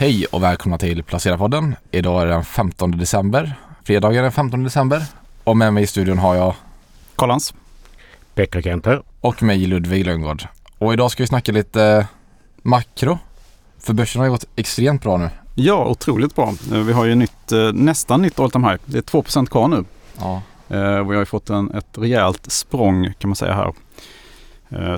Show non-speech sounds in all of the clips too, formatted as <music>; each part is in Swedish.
Hej och välkomna till Placera-podden. Idag är det den 15 december. Fredagen den 15 december. Och med mig i studion har jag Kollans. Pekka Kenter. och mig Ludvig Lönngård. Och idag ska vi snacka lite makro. För börsen har ju gått extremt bra nu. Ja, otroligt bra. Eh, Vi har ju nytt, eh, nästan nytt all time high. Det är 2% kvar nu. Ja, Eh, Vi har ju fått en, ett rejält språng kan man säga här.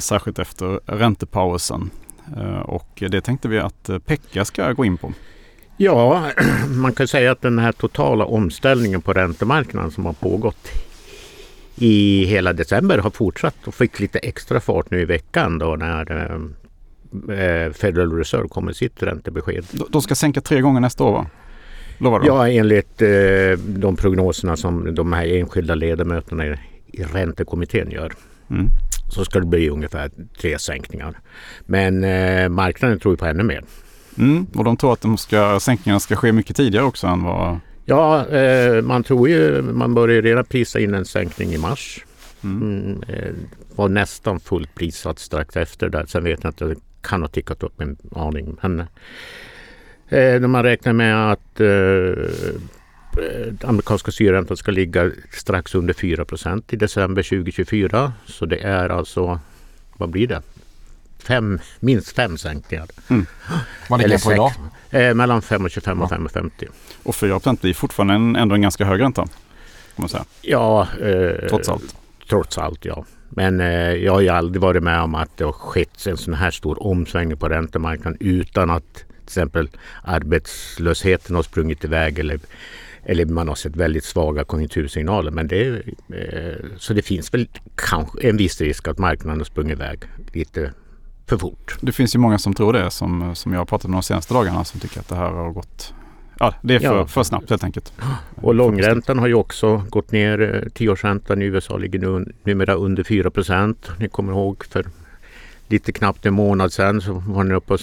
Särskilt efter räntepausen. Eh, Och det tänkte vi att eh, Pekka ska gå in på. Ja, <clears throat> man kan säga att den här totala omställningen på räntemarknaden som har pågått i hela december har fortsatt och fick lite extra fart nu i veckan då när eh, Federal Reserve kom med sitt räntebesked. De- De ska sänka tre gånger nästa år va? Lovar du? Ja, enligt de prognoserna som de här enskilda ledamöterna i, i räntekommittén gör Mm. Så ska det bli ungefär tre sänkningar. Men eh, marknaden tror på ännu mer. Mm. Och de tror att de ska, sänkningarna ska ske mycket tidigare också än vad... Ja, eh, man tror ju, man börjar redan prisa in en sänkning i mars. Mm. Mm, eh, var nästan fullt prissatt strax efter där. Sen vet jag att det kan ha tickat upp en aning. Men eh, när man räknar med att eh, amerikanska styrräntan ska ligga strax under 4% i december 2024. Så det är alltså, vad blir det? Fem, minst fem sänkningar. vad ligger det på idag? Eh, mellan 5,25 och 5,50. Och 4 blir fortfarande en, ändå en ganska hög ränta. Kan man säga. Ja, eh, Trots allt. Trots allt, ja. Men eh, jag har ju aldrig varit med om att det har skett en sån här stor omsvängning på räntemarknaden utan att till exempel arbetslösheten har sprungit iväg eller, eller man har sett väldigt svaga konjunktursignaler. Men det, eh, så det finns väl kanske en viss risk att marknaden har sprungit iväg lite för fort. Det finns ju många som tror det som, som jag har pratat med de senaste dagarna som tycker att det här har gått... Ja, det är för, Ja. för snabbt helt enkelt. Och långräntan har ju också gått ner. Eh, Tioårsräntan i USA ligger nu numera under 4% Ni kommer ihåg för lite knappt en månad sedan så var den uppe och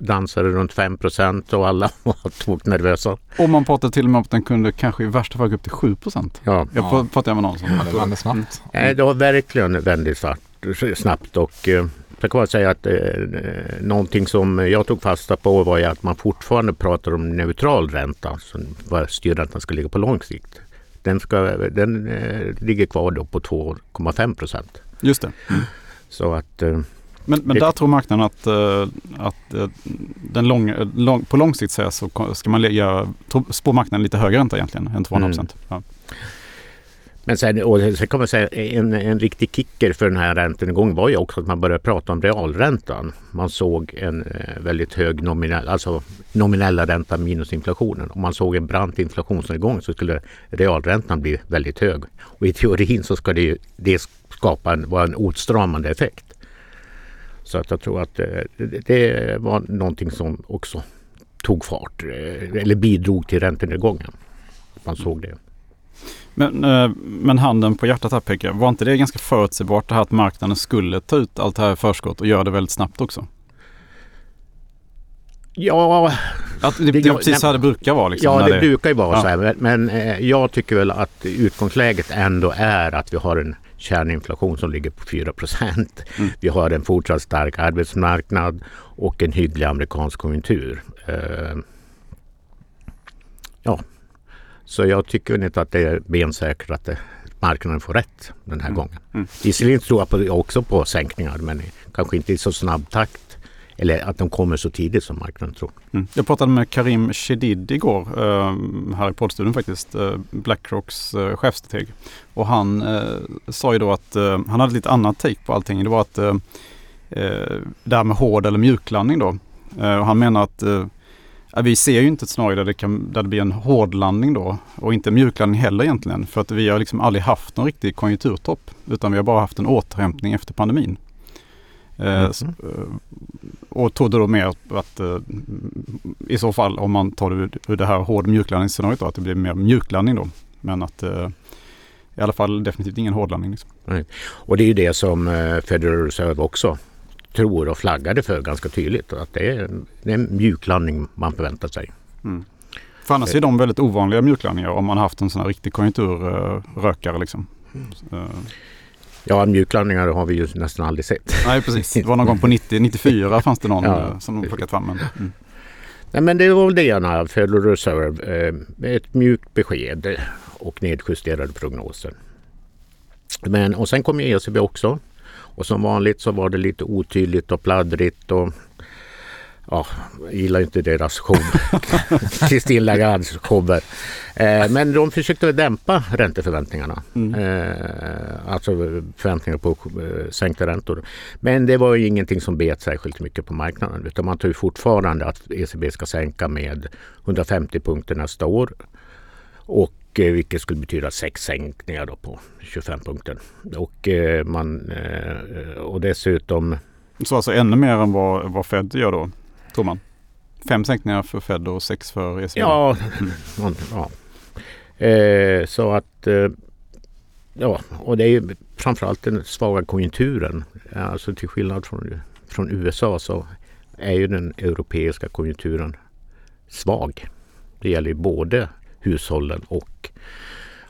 dansade runt 5% och alla <laughs> var toknervösa. Och man pratar till och med om att den kunde kanske i värsta fall gå upp till 7 procent. Ja. Jag Ja. pratade med någon som... Ja, det vänder snabbt. Nej, det har verkligen väldigt svart, snabbt och eh, jag kan bara säga att eh, någonting som jag tog fasta på var ju att man fortfarande pratar om neutral ränta, så vad styrräntan ska ligga på lång sikt. Den, ska, den eh, ligger kvar då på 2,5 procent. Just det. Så att eh, Men, men där tror marknaden att, eh, att eh, den lång, lång, på lång sikt så ska man spå marknaden lite högre ränta egentligen än 2,5 procent. Ja. Men sen, och sen kan man säga en, en riktig kicker för den här räntenedgången var ju också att man började prata om realräntan. Man såg en eh, väldigt hög nominell, alltså nominella ränta minus inflationen. Om man såg en brant inflationsnedgång så skulle realräntan bli väldigt hög. Och i teorin så ska det, ju, det skapa en, vara en åtstramande effekt. Så att jag tror att eh, det, det var någonting som också tog fart eh, eller bidrog till räntenedgången. Man såg det. Men, eh, men handen på hjärtat här Pekka, var inte det ganska förutsägbart det här att marknaden skulle ta ut allt det här i förskott och göra det väldigt snabbt också? Ja, Att det, det Det- är precis så här det brukar vara. Liksom, Ja, när det brukar ju vara Ja. så här. Men, men jag tycker väl att utgångsläget ändå är att vi har en kärninflation som ligger på 4 procent. Mm. Vi har en fortsatt stark arbetsmarknad och en hygglig amerikansk konjunktur. Eh, ja, så jag tycker inte att det är bensäkert att det, marknaden får rätt den här Mm. gången. Mm. Visserligen tror jag på, också på sänkningar men kanske inte i så snabb takt. Eller att de kommer så tidigt som marknaden tror. Mm. Jag pratade med Karim Shedid igår eh, här i poddstudion faktiskt. Eh, Blackrocks eh, chefstrateg. Och han sa ju då att han hade lite annat take på allting. Det var att det här med hård eller mjuklandning då. Och han menar att vi ser ju inte ett scenario där det, kan, där det blir en hård landning då. Och inte mjuklandning heller egentligen. För att vi har liksom aldrig haft någon riktig konjunkturtopp. Utan vi har bara haft en återhämtning efter pandemin. Eh, Mhm. Och trodde då mer att eh, i så fall om man tar det ur- det här hård mjuklandningsscenariot då, att det blir mer mjuklandning då. Men att eh, i alla fall definitivt ingen hårdlandning. Liksom. Och det är ju det som eh, Federal Reserve också tror och flaggade för ganska tydligt. Att det är, en- det är en mjuklandning man förväntar sig. För annars är de väldigt ovanliga mjuklandningar om man har haft en sån här riktig konjunkturrökare. Liksom. Eh, Ja, mjuklandningar har vi ju nästan aldrig sett. nej precis, det var någon gång på 90, 94 fanns det någon Ja. eh, som de plockat fram. Men, mm. Nej, men det var väl det ena, Federal Reserve. Eh, ett mjukt besked och nedjusterade prognoser. Men, och sen kom ECB också. Och som vanligt så var det lite otydligt och pladdrigt. Och, ja, jag gillar inte deras show. Kristin Lagardes shower. Eh, men de försökte dämpa ränteförväntningarna. Mm. Eh, alltså förväntningar på eh, sänkta räntor. Men det var ju ingenting som bet särskilt mycket på marknaden. Utan man tror fortfarande att ECB ska sänka med 150 punkter nästa år. Och Eh, vilket skulle betyda sex sänkningar då på 25 punkter. Och, eh, man, eh, och dessutom... Så alltså ännu mer än vad, vad Fed gör då, tror man? Fem sänkningar för Fed och sex för ECB? Ja, mm. <laughs> ja. Eh, så att... Eh, ja, och det är ju framförallt den svaga konjunkturen. Alltså till skillnad från, från USA så är ju den europeiska konjunkturen svag. Det gäller ju både hushållen och,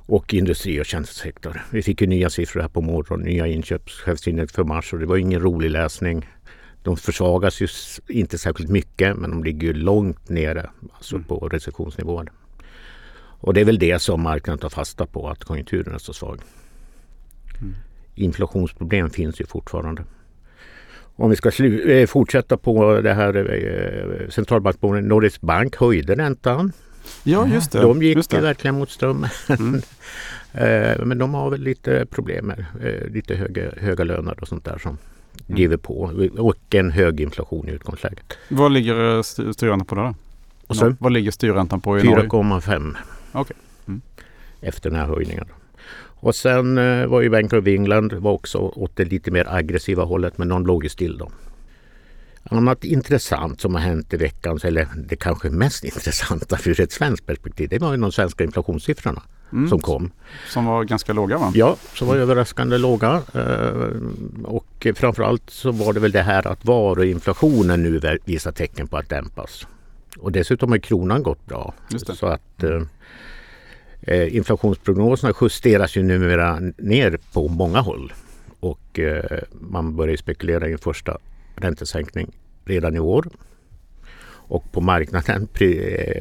och industri och tjänstesektor. Vi fick ju nya siffror här på morgonen, nya inköpschefsindex för mars och det var ingen rolig läsning. De försvagas ju inte särskilt mycket men de ligger ju långt nere alltså mm. på recessionsnivåer. Och det är väl det som marknaden tar fasta på, att konjunkturen är så svag. Mm. Inflationsproblem finns ju fortfarande. Om vi ska eh, fortsätta på det här eh, centralbanksbolaget Nordisk Bank höjde räntan Ja, just det. De gick just det. verkligen mot strömmen. Mm. <laughs> Eh, men de har väl lite problem med eh, lite höga, höga löner och sånt där som. Driver på. Och en hög inflation i utgångsläget. Vad ligger eh, styrräntan på då? då? Vad ligger styrräntan på i 4,5. Okay. Mm. Efter den här höjningen. Och sen var ju Bank of England var också åt det lite mer aggressiva hållet men de låg ju still då. Annat intressant som har hänt i veckan, eller det kanske mest <laughs> intressanta ur ett svenskt perspektiv, det var ju de svenska inflationssiffrorna mm. som kom. Som var ganska låga va? Ja, som var överraskande låga. Eh, och framförallt så var det väl det här att varuinflationen nu visar tecken på att dämpas. Och dessutom har kronan gått bra. Så att eh, eh, inflationsprognoserna justeras ju numera ner på många håll. Och eh, man börjar spekulera i en första räntesänkning redan i år. Och på marknaden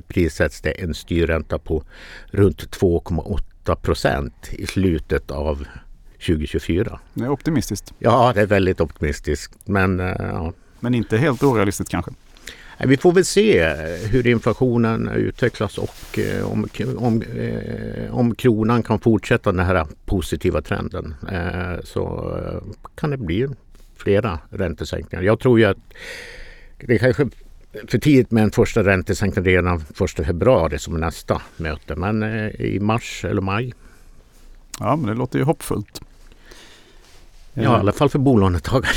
prissätts det en styrränta på runt 2,8 procent i slutet av 2024. Det är optimistiskt. Ja, det är väldigt optimistiskt. Men, eh, ja. men inte helt orealistiskt kanske? Vi får väl se hur inflationen utvecklas och eh, om, om, eh, om kronan kan fortsätta den här positiva trenden så kan det bli flera räntesänkningar. Jag tror ju att det kanske för tidigt med en första räntesänkning redan 1 februari som nästa möte. Men eh, i mars eller maj. Ja, men det låter ju hoppfullt. Ja, i alla fall för bolånetagare.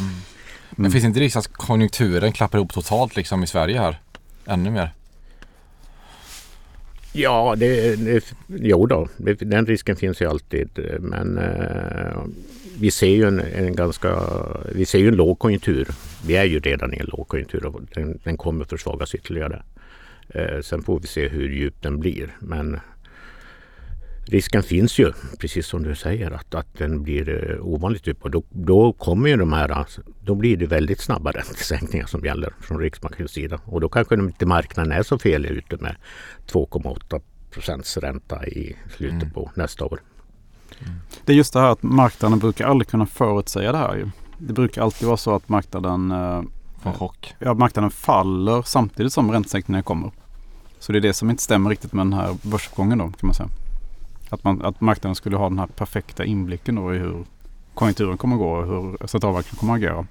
mm. <laughs> Men finns inte risk att konjunkturen klappar ihop totalt liksom i Sverige här? Ännu mer? Ja, det, det, jo då, den risken finns ju alltid. Men eh, vi ser ju en, en, ganska, vi ser ju en lågkonjunktur. Vi är ju redan i en lågkonjunktur och den, den kommer försvagas ytterligare. Eh, sen får vi se hur djup den blir. Men risken finns ju, precis som du säger, att, att den blir eh, ovanligt djup. Och då, då kommer ju de här, då blir det väldigt snabba <laughs> räntesänkningar som gäller från Riksbankens sida. Och då kanske inte marknaden är så fel ute med 2,8 procents ränta i slutet mm. på nästa år. Det är just det här att marknaden brukar aldrig kunna förutsäga det här. Det brukar alltid vara så att marknaden, eh, Får chock. Ja, marknaden faller samtidigt som räntesänkningarna kommer. Så det är det som inte stämmer riktigt med den här börsuppgången då kan man säga. Att, man, att marknaden skulle ha den här perfekta inblicken då i hur konjunkturen kommer att gå och hur centralbanken kommer att agera.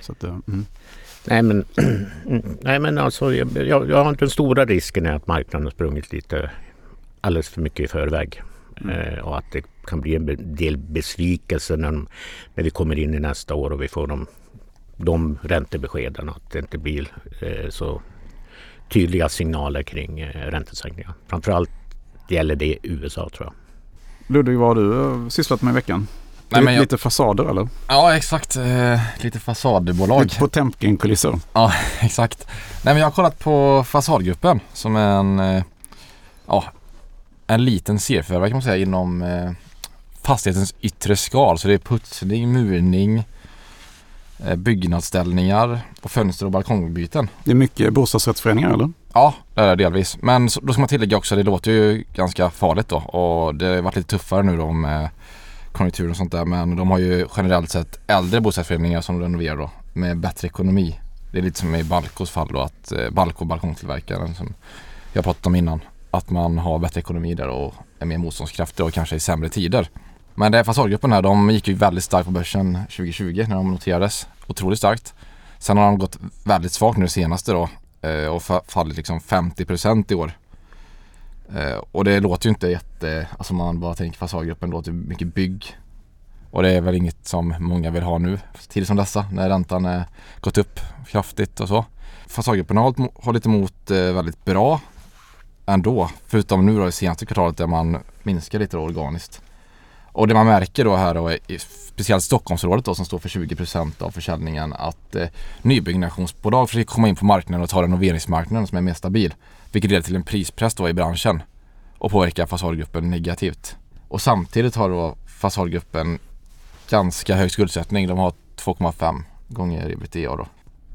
Så att, eh, mm. Nej men, <clears throat> nej, men alltså, jag, jag har den stora risken är att marknaden har sprungit lite alldeles för mycket i förväg. Mm. Och att det kan bli en del besvikelse när, när vi kommer in i nästa år och vi får de, de räntebeskeden. Att det inte blir eh, så tydliga signaler kring eh, räntesänkningar. Framförallt gäller det USA tror jag. Ludvig, vad har du sysslat med i veckan? Nej, men jag... Lite fasader eller? Ja exakt, eh, lite fasadbolag. Lite Potemkin-kulisser. Ja <laughs> exakt. Nej men jag har kollat på Fasadgruppen som är en eh, ja, en liten serieförvärvare kan man säga inom eh, fastighetens yttre skal. Så det är putsning, murning, eh, byggnadsställningar och fönster och balkongbyten. Det är mycket bostadsrättsföreningar eller? Ja, det är det delvis. Men så- då ska man tillägga också, det låter ju ganska farligt då och det har varit lite tuffare nu då med konjunkturen och sånt där. Men de har ju generellt sett äldre bostadsrättsföreningar som renoverar då med bättre ekonomi. Det är lite som i Balcos fall då att eh, Balco, balkongtillverkaren som jag pratat om innan. Att man har bättre ekonomi där och är mer motståndskraftig och kanske i sämre tider. Men det är fasadgruppen här, de gick ju väldigt starkt på börsen 2020 när de noterades. Otroligt starkt. Sen har de gått väldigt svagt nu det senaste då eh, och fallit liksom 50% i år. Eh, och det låter ju inte jätte, alltså man bara tänker fasadgruppen låter mycket bygg. Och det är väl inget som många vill ha nu, till som dessa, när räntan är gått upp kraftigt och så. Fasadgruppen har hållit, hållit emot eh, väldigt bra ändå. Förutom nu då det senaste kvartalet där man minskar lite då organiskt. Och det man märker då här då, i speciellt Stockholmsområdet då som står för 20% av försäljningen att eh, nybyggnationsbolag försöker komma in på marknaden och ta renoveringsmarknaden som är mer stabil. Vilket leder till en prispress då i branschen och påverkar fasadgruppen negativt. Och samtidigt har då fasadgruppen ganska hög skuldsättning. De har 2,5 gånger ebitda då.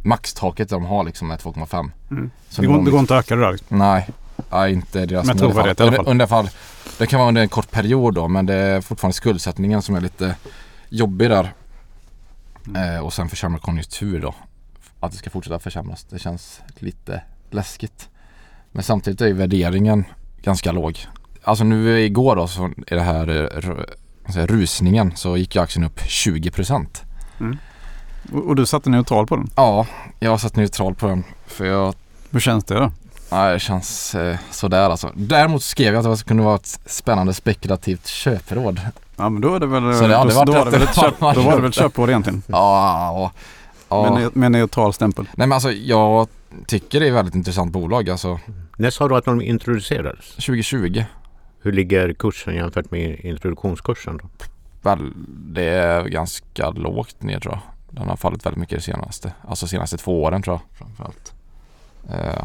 Maxtaket de har liksom är 2,5. Mm. Det går, de- det går inte att öka det där. liksom. Nej, nej inte deras Men trovärdighet i alla fall. Under, fall. Det kan vara under en kort period då men det är fortfarande skuldsättningen som är lite jobbig där. Mm. Eh, och sen försämrad konjunktur då. Att det ska fortsätta försämras. Det känns lite läskigt. Men samtidigt är ju värderingen ganska låg. Alltså nu igår då så är det här eh, säger rusningen så gick ju aktien upp 20%. Och, och du satte neutral på den. Ja, jag satt neutral på den. För jag Hur känns det då? Nej, det känns eh, sådär alltså. Däremot skrev jag att det kunde vara ett spännande spekulativt köpråd. Ja men då är det väl, Så det hade då, varit då, var det väl ett köp, att man då var det väl ett köpte. köpråd egentligen. <laughs> Ja, ja, ja. Med, ne- med neutral stämpel. Nej men alltså jag tycker det är ett väldigt intressant bolag alltså. När sa du att de introducerades? 2020. Hur ligger kursen jämfört med introduktionskursen? Då? Väl, det är ganska lågt ner tror jag. Den har fallit väldigt mycket det senaste. Alltså senaste två åren tror jag framförallt. Eh,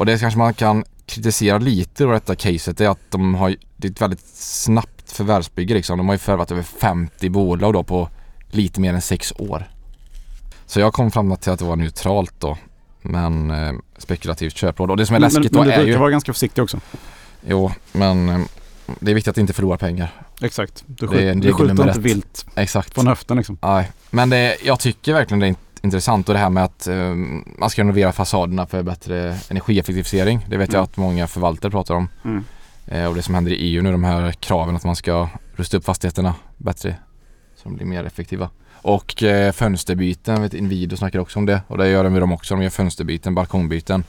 och det kanske man kan kritisera lite då detta caset är att de har det är ett väldigt snabbt förvärvsbygge liksom. De har ju förvärvat över 50 bolag då på lite mer än sex år. Så jag kom fram till att det var neutralt då. Men eh, spekulativt köpråd. Och det som är Men, läskigt men då du är ju... vara ganska försiktig också. Jo, men eh, det är viktigt att inte förlora pengar. Exakt. Du, Det är skjut, en du skjuter inte vilt Exakt. från höften liksom. Nej, men det, jag tycker verkligen det är int- intressant och det här med att eh, man ska renovera fasaderna för bättre energieffektivisering. Det vet jag Mm. att många förvaltare pratar om. Mm. Eh, och det som händer i EU nu, de här kraven att man ska rusta upp fastigheterna bättre så de blir mer effektiva. Och eh, fönsterbyten, vet Inwido snackar också om det och det gör de med dem också. De gör fönsterbyten, balkongbyten,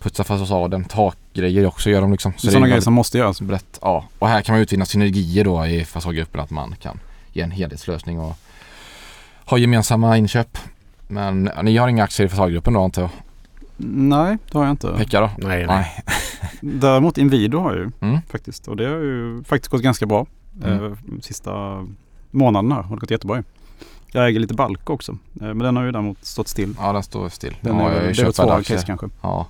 putsa fasaden, takgrejer också gör de liksom. Det är sådana grejer som måste göras. brett. Ja, och här kan man utvinna synergier då i fasadgruppen att man kan ge en helhetslösning och ha gemensamma inköp. Men ni har inga aktier i fasadgruppen då antar jag? Nej, det har jag inte. Pekka då? Nej, nej. <laughs> Däremot Inwido har jag ju Mm. faktiskt. Och det har ju faktiskt gått ganska bra. Mm. Eh, sista månaden här har det gått jättebra ju. Jag äger lite Balk också. Eh, men den har ju däremot stått still. Ja, den står still. Den ja, är, jag har det är väl två case kanske. Ja.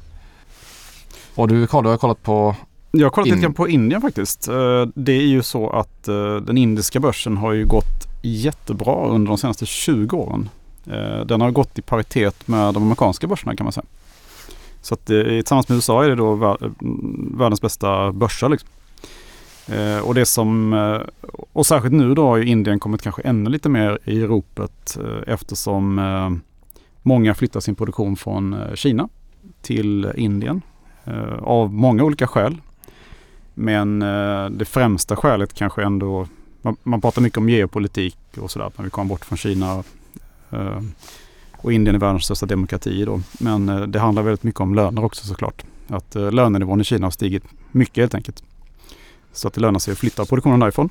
Och du Carl, du har kollat på Jag har kollat In- lite grann på Indien faktiskt. Eh, Det är ju så att den indiska börsen har ju gått jättebra under de senaste 20 åren. Eh, den har gått i paritet med de amerikanska börserna kan man säga. Så att eh, tillsammans med USA är det då mm, världens bästa börser. Liksom. Eh, och det som, och särskilt nu då har ju Indien kommit kanske ännu lite mer i ropet eftersom många flyttar sin produktion från Kina till Indien av många olika skäl. Men det främsta skälet kanske ändå, man, man pratar mycket om geopolitik och sådär, att man vill komma bort från Kina eh, och Indien är världens största demokrati då. Men eh, det handlar väldigt mycket om löner också såklart. Att eh, lönenivån i Kina har stigit mycket helt enkelt. Så att det lönar sig att flytta produktionen därifrån.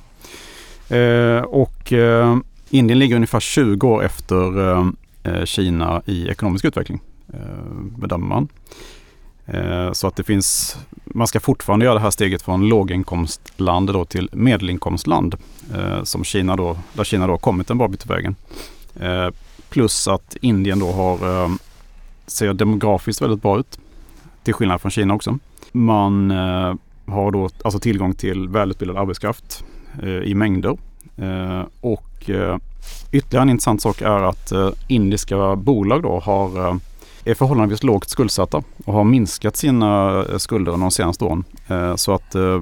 Eh, och eh, Indien ligger ungefär 20 år efter eh, eh, Kina i ekonomisk utveckling, eh, bedömer man. Eh, så att det finns, man ska fortfarande göra det här steget från låginkomstland då till medelinkomstland. Eh, som Kina då, där Kina då har kommit en bra bit på vägen. Eh, plus att Indien då har, ser demografiskt väldigt bra ut. Till skillnad från Kina också. Man har då alltså tillgång till välutbildad arbetskraft i mängder. Och ytterligare en intressant sak är att indiska bolag då har, är förhållandevis lågt skuldsatta och har minskat sina eh, skulder under de senaste åren. Eh, så att eh,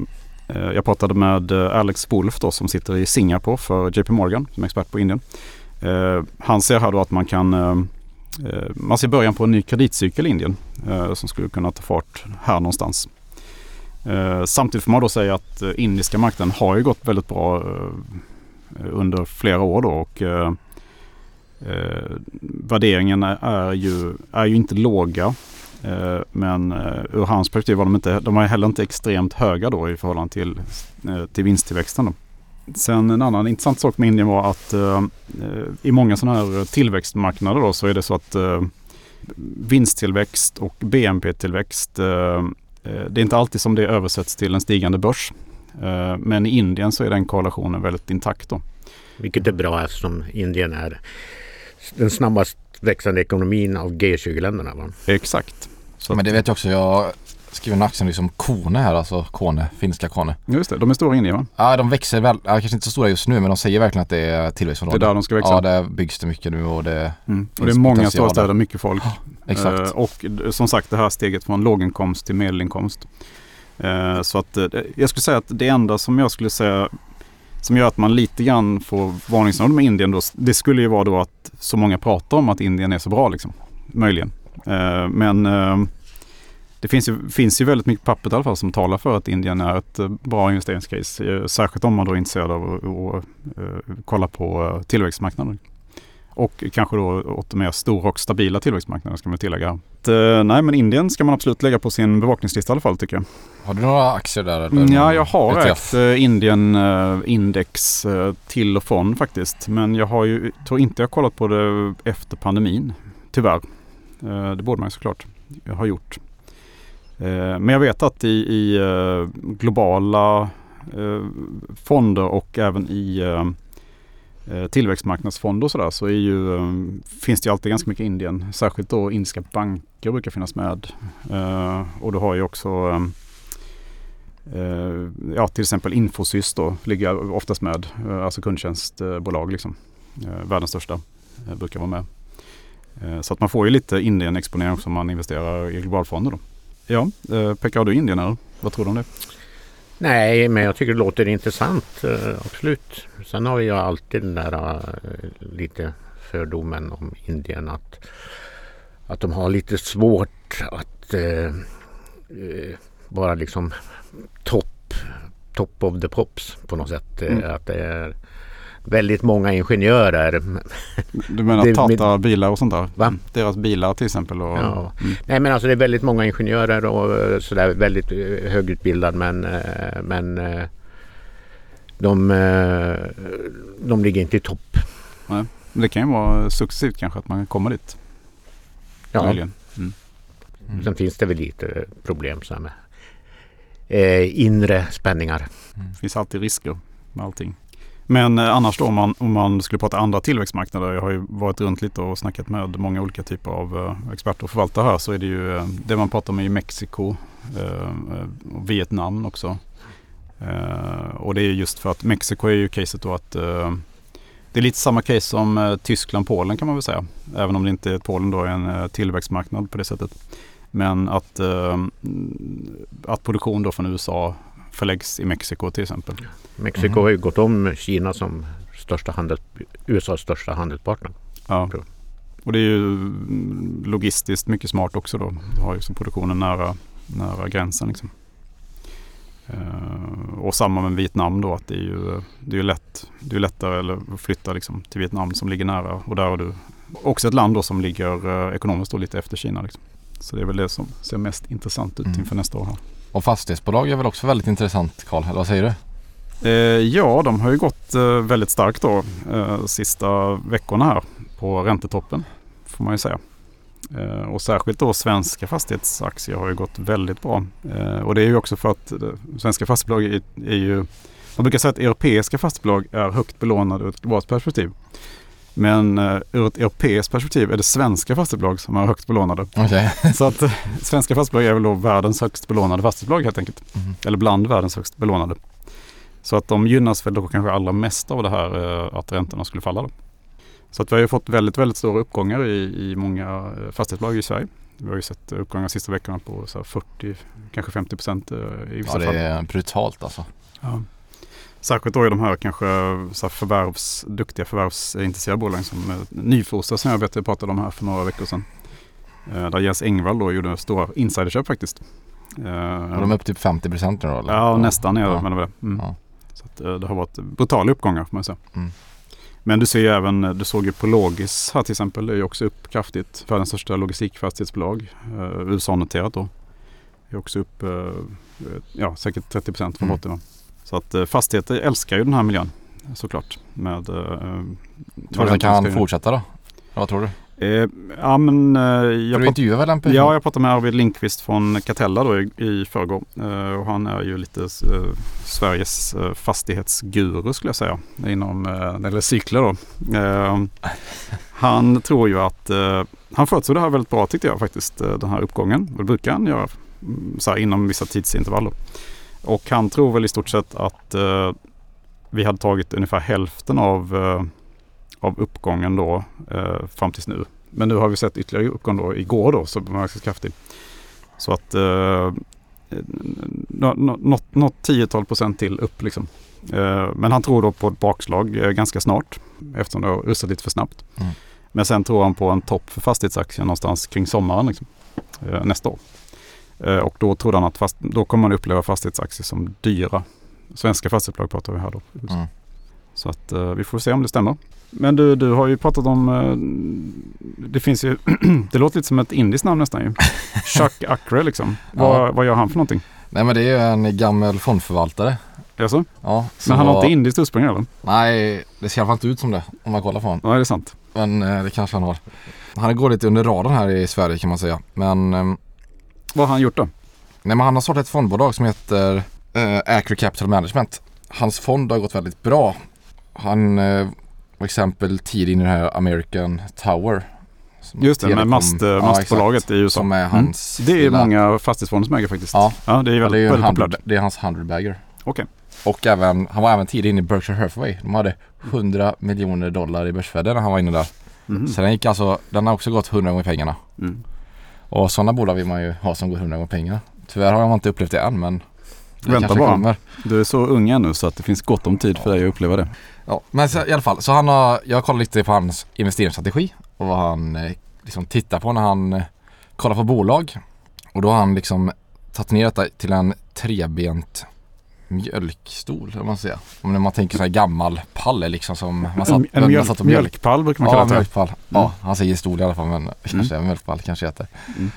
jag pratade med Alex Wolf då, som sitter i Singapore för JP Morgan som är expert på Indien. Han ser här då att man kan man ser början på en ny kreditcykel i Indien som skulle kunna ta fart här någonstans. Samtidigt får man då säga att indiska marknaden har ju gått väldigt bra under flera år då och eh, värderingarna är, ju, är ju inte låga. Eh, men eh, ur hans perspektiv var de inte, de var heller inte extremt höga då i förhållande till, eh, till vinsttillväxten. Då. Sen en annan intressant sak med Indien var att eh, eh i många sådana här tillväxtmarknader då, så är det så att eh, vinsttillväxt och BNP-tillväxt eh, eh, det är inte alltid som det översätts till en stigande börs. Eh, Men i Indien så är den korrelationen väldigt intakt. Då. Vilket är bra eftersom Indien är den snabbast växande ekonomin av G20-länderna. Va? Exakt. Så Men det vet jag också. Jag skriver en aktie liksom Kone här, alltså Kone, finska Kone. Just det, de är stora i Indien va? Ja, de växer väl, ja, kanske inte så stora just nu men de säger verkligen att det är Det är tillväxtområde. där de ska växa. Ja, där byggs det mycket nu och det, Mm. Och det är många stora där. städer, mycket folk. exakt. Eh, och som sagt det här steget från låginkomst till medelinkomst. Eh, så att eh, jag skulle säga att det enda som jag skulle säga som gör att man lite grann får varningssignaler med Indien då, det skulle ju vara då att så många pratar om att Indien är så bra liksom. Möjligen. Eh, men eh, det finns ju, finns ju väldigt mycket papper i alla fall som talar för att Indien är ett eh, bra investeringscase. Eh, Särskilt om man då är intresserad av att eh, kolla på eh. Och kanske då åt mer stora och stabila tillväxtmarknader ska man tillägga. Att, eh, nej men Indien ska man absolut lägga på sin bevakningslista i alla fall tycker jag. Har du några aktier där? eller? Mm, Ja, jag har ETF? ägt eh, Indien eh, index till och från faktiskt. Men jag har ju, tror inte jag kollat på det efter pandemin. Tyvärr. Det borde man ju såklart ha gjort. Men jag vet att i, i globala fonder och även i Eh, tillväxtmarknadsfonder och sådär så är ju, eh, finns det ju alltid ganska mycket Indien. Särskilt då indiska banker brukar finnas med. Eh, och du har ju också ja, till exempel Infosys då ligger oftast med, alltså kundtjänstbolag liksom. Världens största brukar vara med. Så att man får ju lite Indien-exponering också om man investerar i globalfonder då. Ja, pekar Pekka, har du Indien eller? Vad tror du om det? Nej, men jag tycker det låter intressant. eh, Absolut. Sen har jag alltid den där eh, lite fördomen om Indien att, att de har lite svårt att eh, eh, vara liksom topp top of the pops på något sätt. Mm. Att det är väldigt många ingenjörer. Du menar Det- Tata bilar och sånt där? Va? Deras bilar till exempel? Och, Ja. Mm. Nej men alltså det är väldigt många ingenjörer och eh, sådär väldigt eh, högutbildad men, eh, men de, de ligger inte i topp. Men det kan ju vara successivt kanske att man kommer dit. Ja. Möjligen. Mm. Sen finns det väl lite problem så här med eh, inre spänningar. Det finns alltid risker med allting. Men eh, annars då om man, om man skulle prata andra tillväxtmarknader. Jag har ju varit runt lite och snackat med många olika typer av eh, experter och förvaltare här. Så är det ju eh, det man pratar om är ju Mexiko och Vietnam också. Och det är just för att Mexiko är ju caset då att det är lite samma case som Tyskland, Polen kan man väl säga. Även om det inte är Polen då är en tillväxtmarknad på det sättet. Men att, att produktion då från USA förläggs i Mexiko till exempel. Mexiko Mhm. har ju gått om Kina som största handel, USAs största handelspartner. Ja. Och det är ju mm, logistiskt mycket smart också då. Du har ju produktionen nära, nära gränsen liksom. Eh, och samma med Vietnam då att det är ju, det är lätt, det är lättare eller att flytta liksom till Vietnam som ligger nära. Och där har du också ett land då som ligger eh, ekonomiskt då lite efter Kina. Liksom. Så det är väl det som ser mest intressant ut Mm. inför nästa år. Här. Och fastighetsbolag är väl också väldigt intressant Karl, eller vad säger du? Eh, ja, de har ju gått eh, väldigt starkt då eh, sista veckorna här på räntetoppen får man ju säga. Eh, och särskilt då svenska fastighetsaktier har ju gått väldigt bra. Eh, och det är ju också för att eh, svenska fastighetsbolag är, är ju man brukar säga att europeiska fastighetsbolag är högt belånade ur ett globalt perspektiv. Men eh, ur ett europeiskt perspektiv är det svenska fastighetsbolag som är högt belånade. Okej. Så att eh, svenska fastighetsbolag är väl då världens högst belånade fastighetsbolag helt enkelt. Mm. Eller bland världens högst belånade. Så att de gynnas väl då kanske allra mest av det här eh, att räntorna skulle falla. Då. Så att vi har ju fått väldigt, väldigt stora uppgångar i, i många fastighetsbolag i Sverige. Vi har ju sett uppgångar de sista veckorna på så 40, kanske 50 procent i vissa Ja, fall. det är brutalt alltså. Ja. Särskilt då i de här kanske så här förvärvs, duktiga förvärvsintresserade bolagen som eh, Nyfosa som jag vet jag pratade om här för några veckor sedan. Eh, där Jens Engvall då gjorde stora insiderköp faktiskt. Eh, Och de är upp typ 50 procent nu då eller? Ja, nästan det. Ja. Men det, var. Mm. Ja. Så att, eh, det har varit brutala uppgångar får man säga. Mm. Men du ser ju även, du såg ju på Logis här till exempel, det är ju också upp kraftigt. Världens största logistikfastighetsbolag, eh, USA-noterat då. Det är också upp, eh, ja säkert 30 procent från Mm. botten. Så att eh, fastigheter älskar ju den här miljön såklart. Med, Tror du den kan fortsätta då? Ja, Vad tror du? Eh, ja men eh, jag, du intervjuade väl en person? ja, jag pratade med Arvid Lindqvist från Catella då i, i förrgår. Eh, och han är ju lite eh, Sveriges eh, fastighetsguru skulle jag säga. Inom, eller cykler då. Han tror ju att, han förutsåg det här väldigt bra tyckte jag faktiskt, den här uppgången. Och det brukar han göra mm, så här, inom vissa tidsintervaller. Och han tror väl i stort sett att eh, vi hade tagit ungefär hälften av, eh, av uppgången då eh, fram tills nu. Men nu har vi sett ytterligare uppgång då igår då så var ganska kraftig. Så att eh, nå- nå- något, något tiotal procent till upp liksom. Eh, men han tror då på ett bakslag eh, ganska snart eftersom det har rustat lite för snabbt. Mm. Men sen tror han på en topp för fastighetsaktien någonstans kring sommaren liksom, eh, nästa år. Eh, och då trodde han att fast, då kommer man uppleva fastighetsaktier som dyra. Svenska fastighetsbolag pratar vi här då. Mm. Så att eh, vi får se om det stämmer. Men du, du har ju pratat om, eh, det finns ju, <clears throat> det låter lite som ett indiskt namn nästan ju. <laughs> Chuck Ackre liksom. Ja. Vad, vad gör han för någonting? Nej men det är ju en gammal fondförvaltare. Alltså? Ja, så- Men han har inte indiskt ursprung eller? Nej, det ser i alla fall inte ut som det om man kollar på honom. Är det sant? Men det kanske han har. Han går lite under radarn här i Sverige kan man säga. Men, ehm, Vad har han gjort då? nej, men han har startat ett fondbolag som heter eh, Acre Capital Management. Hans fond har gått väldigt bra. Han eh, var exempel tidig in i det här American Tower. Just det, med mast, Ja, mastbolaget exakt. i USA. Som är Mm. hans Det är många fastighetsfonder som äger faktiskt. Ja. ja det är Ja, väldigt, det är väldigt populärt. det är hans 100 bagger. Okej. Och även, han var även tidig in i Berkshire Hathaway. De hade 100 miljoner dollar i börsvärde när han var inne där. Mhm. Så den gick alltså, den har också gått 100 gånger pengarna. Mm. Och sådana bolag vill man ju ha som går 100 gånger pengarna. Tyvärr har man inte upplevt det än men det Vänta bara. kommer. Du är så ung ännu så att det finns gott om tid för dig att uppleva det. Ja, men så, i alla fall, så han har, jag kollar lite på hans investeringsstrategi och vad han eh, liksom tittar på när han eh, kollar på bolag. Och då har han liksom tagit ner detta till en trebent mjölkstol, vad man säger. Om man tänker så här gammal pall liksom som man satt, En, en mjölk, satt och mjölk. mjölkpall brukar man Ja, kalla det. mjölkpall. Ja, han säger stol i alla fall men kanske mjölkpall kanske heter. Mm.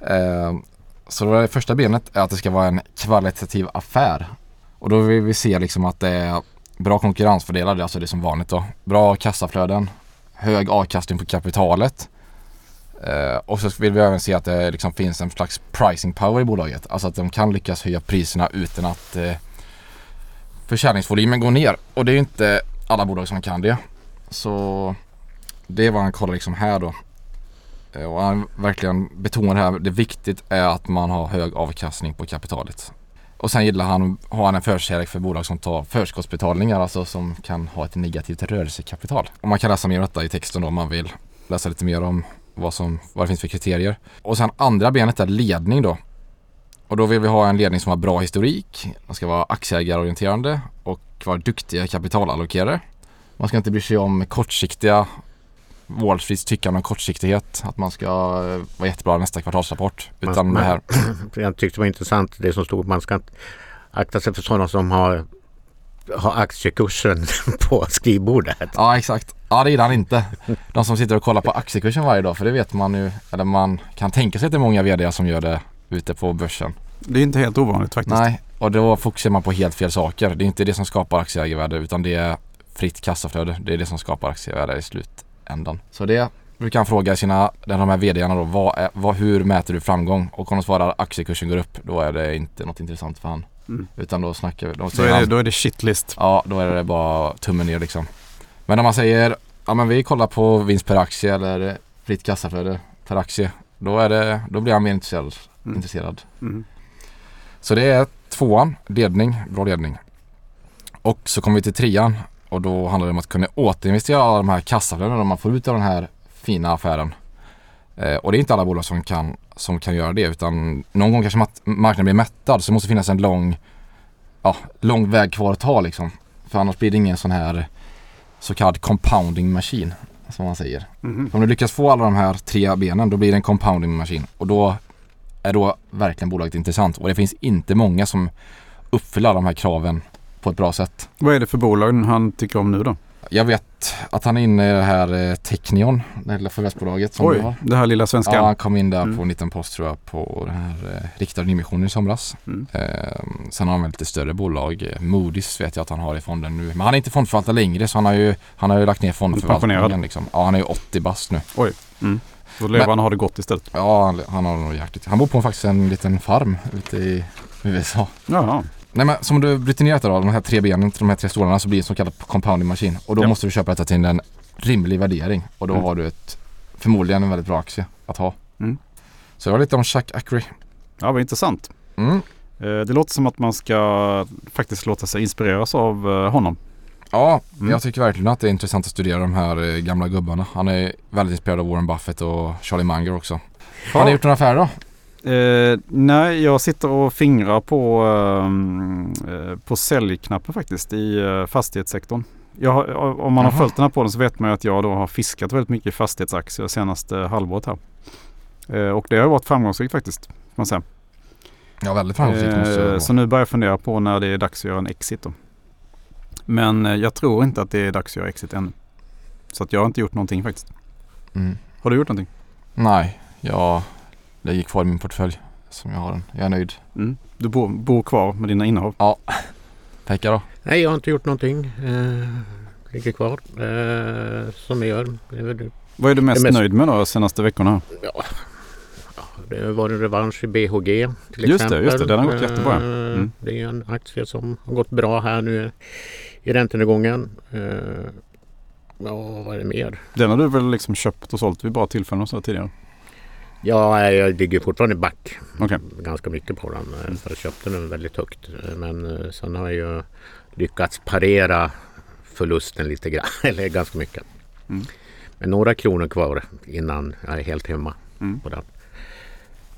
Eh, så det första benet är att det ska vara en kvalitativ affär. Och då vill vi se liksom att det är bra konkurrensfördelar, alltså det är som vanligt då. Bra kassaflöden, hög avkastning på kapitalet. Eh, och så vill vi även se att det liksom finns en slags pricing power i bolaget. Alltså att de kan lyckas höja priserna utan att eh, försäljningsvolymen går ner. Och det är ju inte alla bolag som kan det. Så det är vad han kollar liksom här då. Eh, och han verkligen betonar det här, det viktigt är att man har hög avkastning på kapitalet. Och sen gillar han, har han en förkärlek för bolag som tar förskottsbetalningar, alltså som kan ha ett negativt rörelsekapital. Och man kan läsa mer om detta i texten då om man vill läsa lite mer om vad, som, vad det finns för kriterier. Och sen andra benet är ledning då. Och då vill vi ha en ledning som har bra historik, man ska vara aktieägarorienterande och vara duktiga kapitalallokerare. Man ska inte bry sig om kortsiktiga Wall Streets tyckande om kortsiktighet. Att man ska eh, vara jättebra nästa kvartalsrapport. Utan man- det här. <clears throat> Jag tyckte det var intressant det som stod. Man ska inte akta sig för sådana som har, har aktiekursen <laughs> på skrivbordet. Ja exakt. Ja det gillar han inte. De som sitter och kollar på aktiekursen varje dag. För det vet man ju. Eller man kan tänka sig att det är många vd som gör det ute på börsen. Det är inte helt ovanligt faktiskt. Nej, och då fokuserar man på helt fel saker. Det är inte det som skapar aktieägarvärde utan det är fritt kassaflöde. Det är det som skapar aktievärde i slutändan. Så det brukar han fråga sina, de här vdarna då, vad är, vad, hur mäter du framgång? Och om de svarar aktiekursen går upp, då är det inte något intressant för han. Mm. Utan då snackar vi, då Då är, det, han, då är det shitlist. ja då är det bara tummen ner liksom. Men om man säger, ja men vi kollar på vinst per aktie eller fritt kassaflöde per aktie. Då, är det, då blir han mer intresserad. Mm. intresserad. Mm. Så det är tvåan, ledning, bra ledning. Och så kommer vi till trean och då handlar det om att kunna återinvestera alla de här kassaflödena man får ut av den här fina affären. Eh, och det är inte alla bolag som kan, som kan göra det utan någon gång kanske marknaden blir mättad så det måste finnas en lång, ja, lång väg kvar att ta liksom. För annars blir det ingen sån här så kallad compounding machine som man säger. Mhm. Om du lyckas få alla de här tre benen då blir det en compounding machine och då är då verkligen bolaget intressant och det finns inte många som uppfyller alla de här kraven på ett bra sätt. Vad är det för bolag han tycker om nu då? Jag vet att han är inne i det här eh, Technion, det lilla förvärvsbolaget som Oj, har. det här lilla svenska. Ja, han kom in där Mm. på en liten post tror jag på den här eh, riktade nyemissionen i somras. Mm. Eh, sen har han väl lite större bolag. Eh, Moody's vet jag att han har i fonden nu. Men han är inte fondförvaltare längre så han har ju, han har ju lagt ner fondförvaltningen. Pensionerad. Liksom. Ja, han är ju 80 bast nu. Då lever Men- han och har det gott istället. Ja, han, han har nog jäkligt. Han bor på faktiskt en liten farm ute i USA. Jaha. Nej men som du bryter ner det då, de här tre benen till de här tre stolarna så blir det en så kallad compounding maskin. Och då Ja. måste du köpa detta till en rimlig värdering. Och då Mm. har du ett, förmodligen en väldigt bra aktie att ha. Mm. Så det var lite om Chuck Ackery. Ja, vad intressant. Mm. Eh, Det låter som att man ska faktiskt låta sig inspireras av eh, honom. Ja, Mm. jag tycker verkligen att det är intressant att studera de här eh, gamla gubbarna. Han är väldigt inspirerad av Warren Buffett och Charlie Munger också. Har ni gjort några affärer då? Eh, nej, jag sitter och fingrar på, ehm, eh, på säljknappen faktiskt i eh, fastighetssektorn. Har, om man har Jaha. följt den här podden så vet man ju att jag då har fiskat väldigt mycket i fastighetsaktier senaste halvåret här. Eh, och det har varit framgångsrikt faktiskt. Man säga. Ja, väldigt framgångsrikt Eh, så nu börjar jag fundera på när det är dags att göra en exit då. Men eh, jag tror inte att det är dags att göra exit ännu. Så att jag har inte gjort någonting faktiskt. Mm. Har du gjort någonting? Nej, jag lägger kvar i min portfölj som jag har den. Jag är nöjd. Mm. Du bor, bor kvar med dina innehav? Pekka då? Nej, jag har inte gjort någonting. Eh, ligger kvar eh, som jag gör. Det, Vad är du mest, Det är mest- nöjd med då senaste veckorna? ja, ja, det har varit revansch i BHG till Just det, exempel. just det. Den har gått jättebra. Eh, Mm. Det är en aktie som har gått bra här nu i räntenedgången. Eh, ja, vad är det mer? Den har du väl liksom köpt och sålt vid bra tillfällen och så tidigare? Ja, jag ligger fortfarande back Okej. ganska mycket på den. eh, jag köpte den väldigt högt. Eh, Men eh, sen har jag ju lyckats parera förlusten lite grann. <laughs> Eller ganska mycket. Mm. Men några kronor kvar innan jag är helt hemma Mm. på den.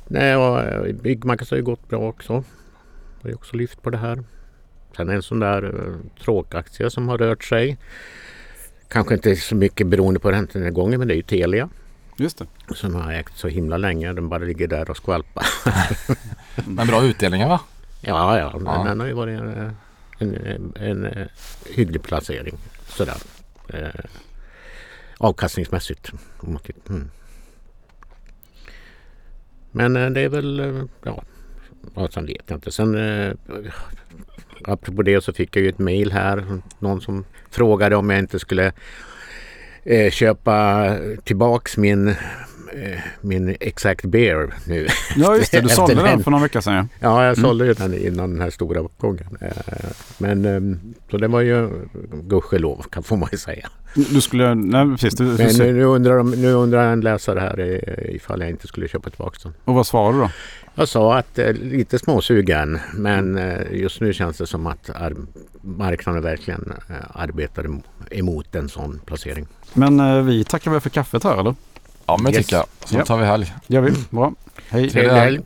Nej, och Byggmax har ju gått bra också. Har ju också lyft på det här. Sen en sån där uh, tråkaktie som har rört sig. Kanske inte så mycket beroende på räntenedgången men det är ju Telia. Just det. Som har ägt så himla länge. Den bara ligger där och skvalpar. <laughs> Men bra utdelningar va? Ja, ja, Ja. den har ju varit en, en, en, en eh, hygglig placering. Sådär. Eh, avkastningsmässigt. Mm. Men eh, det är väl, eh, ja, sen vet jag inte. Sen eh, apropå det så fick jag ju ett mail här. Någon som frågade om jag inte skulle eh, köpa tillbaks min min Exact Bear nu. Ja just det, du <laughs> sålde den för någon vecka sedan ja. Ja, jag Mm. sålde den innan den här stora uppgången. Eh, Men ehm, så det var ju gudskelov kan får man ju säga. Du skulle, nej precis. Du, Men nu, nu, undrar, nu undrar en läsare här eh, ifall jag inte skulle köpa tillbaka den. och vad svarade du då? Jag sa att eh, lite småsugen men eh, just nu känns det som att ar- marknaden verkligen eh, arbetar em- emot en sån placering. Men eh, vi tackar väl för kaffet här eller? Ja men det Yes. tycker jag. Så Ja. tar vi helg. Gör vi. Bra. Hej. Trevlig helg!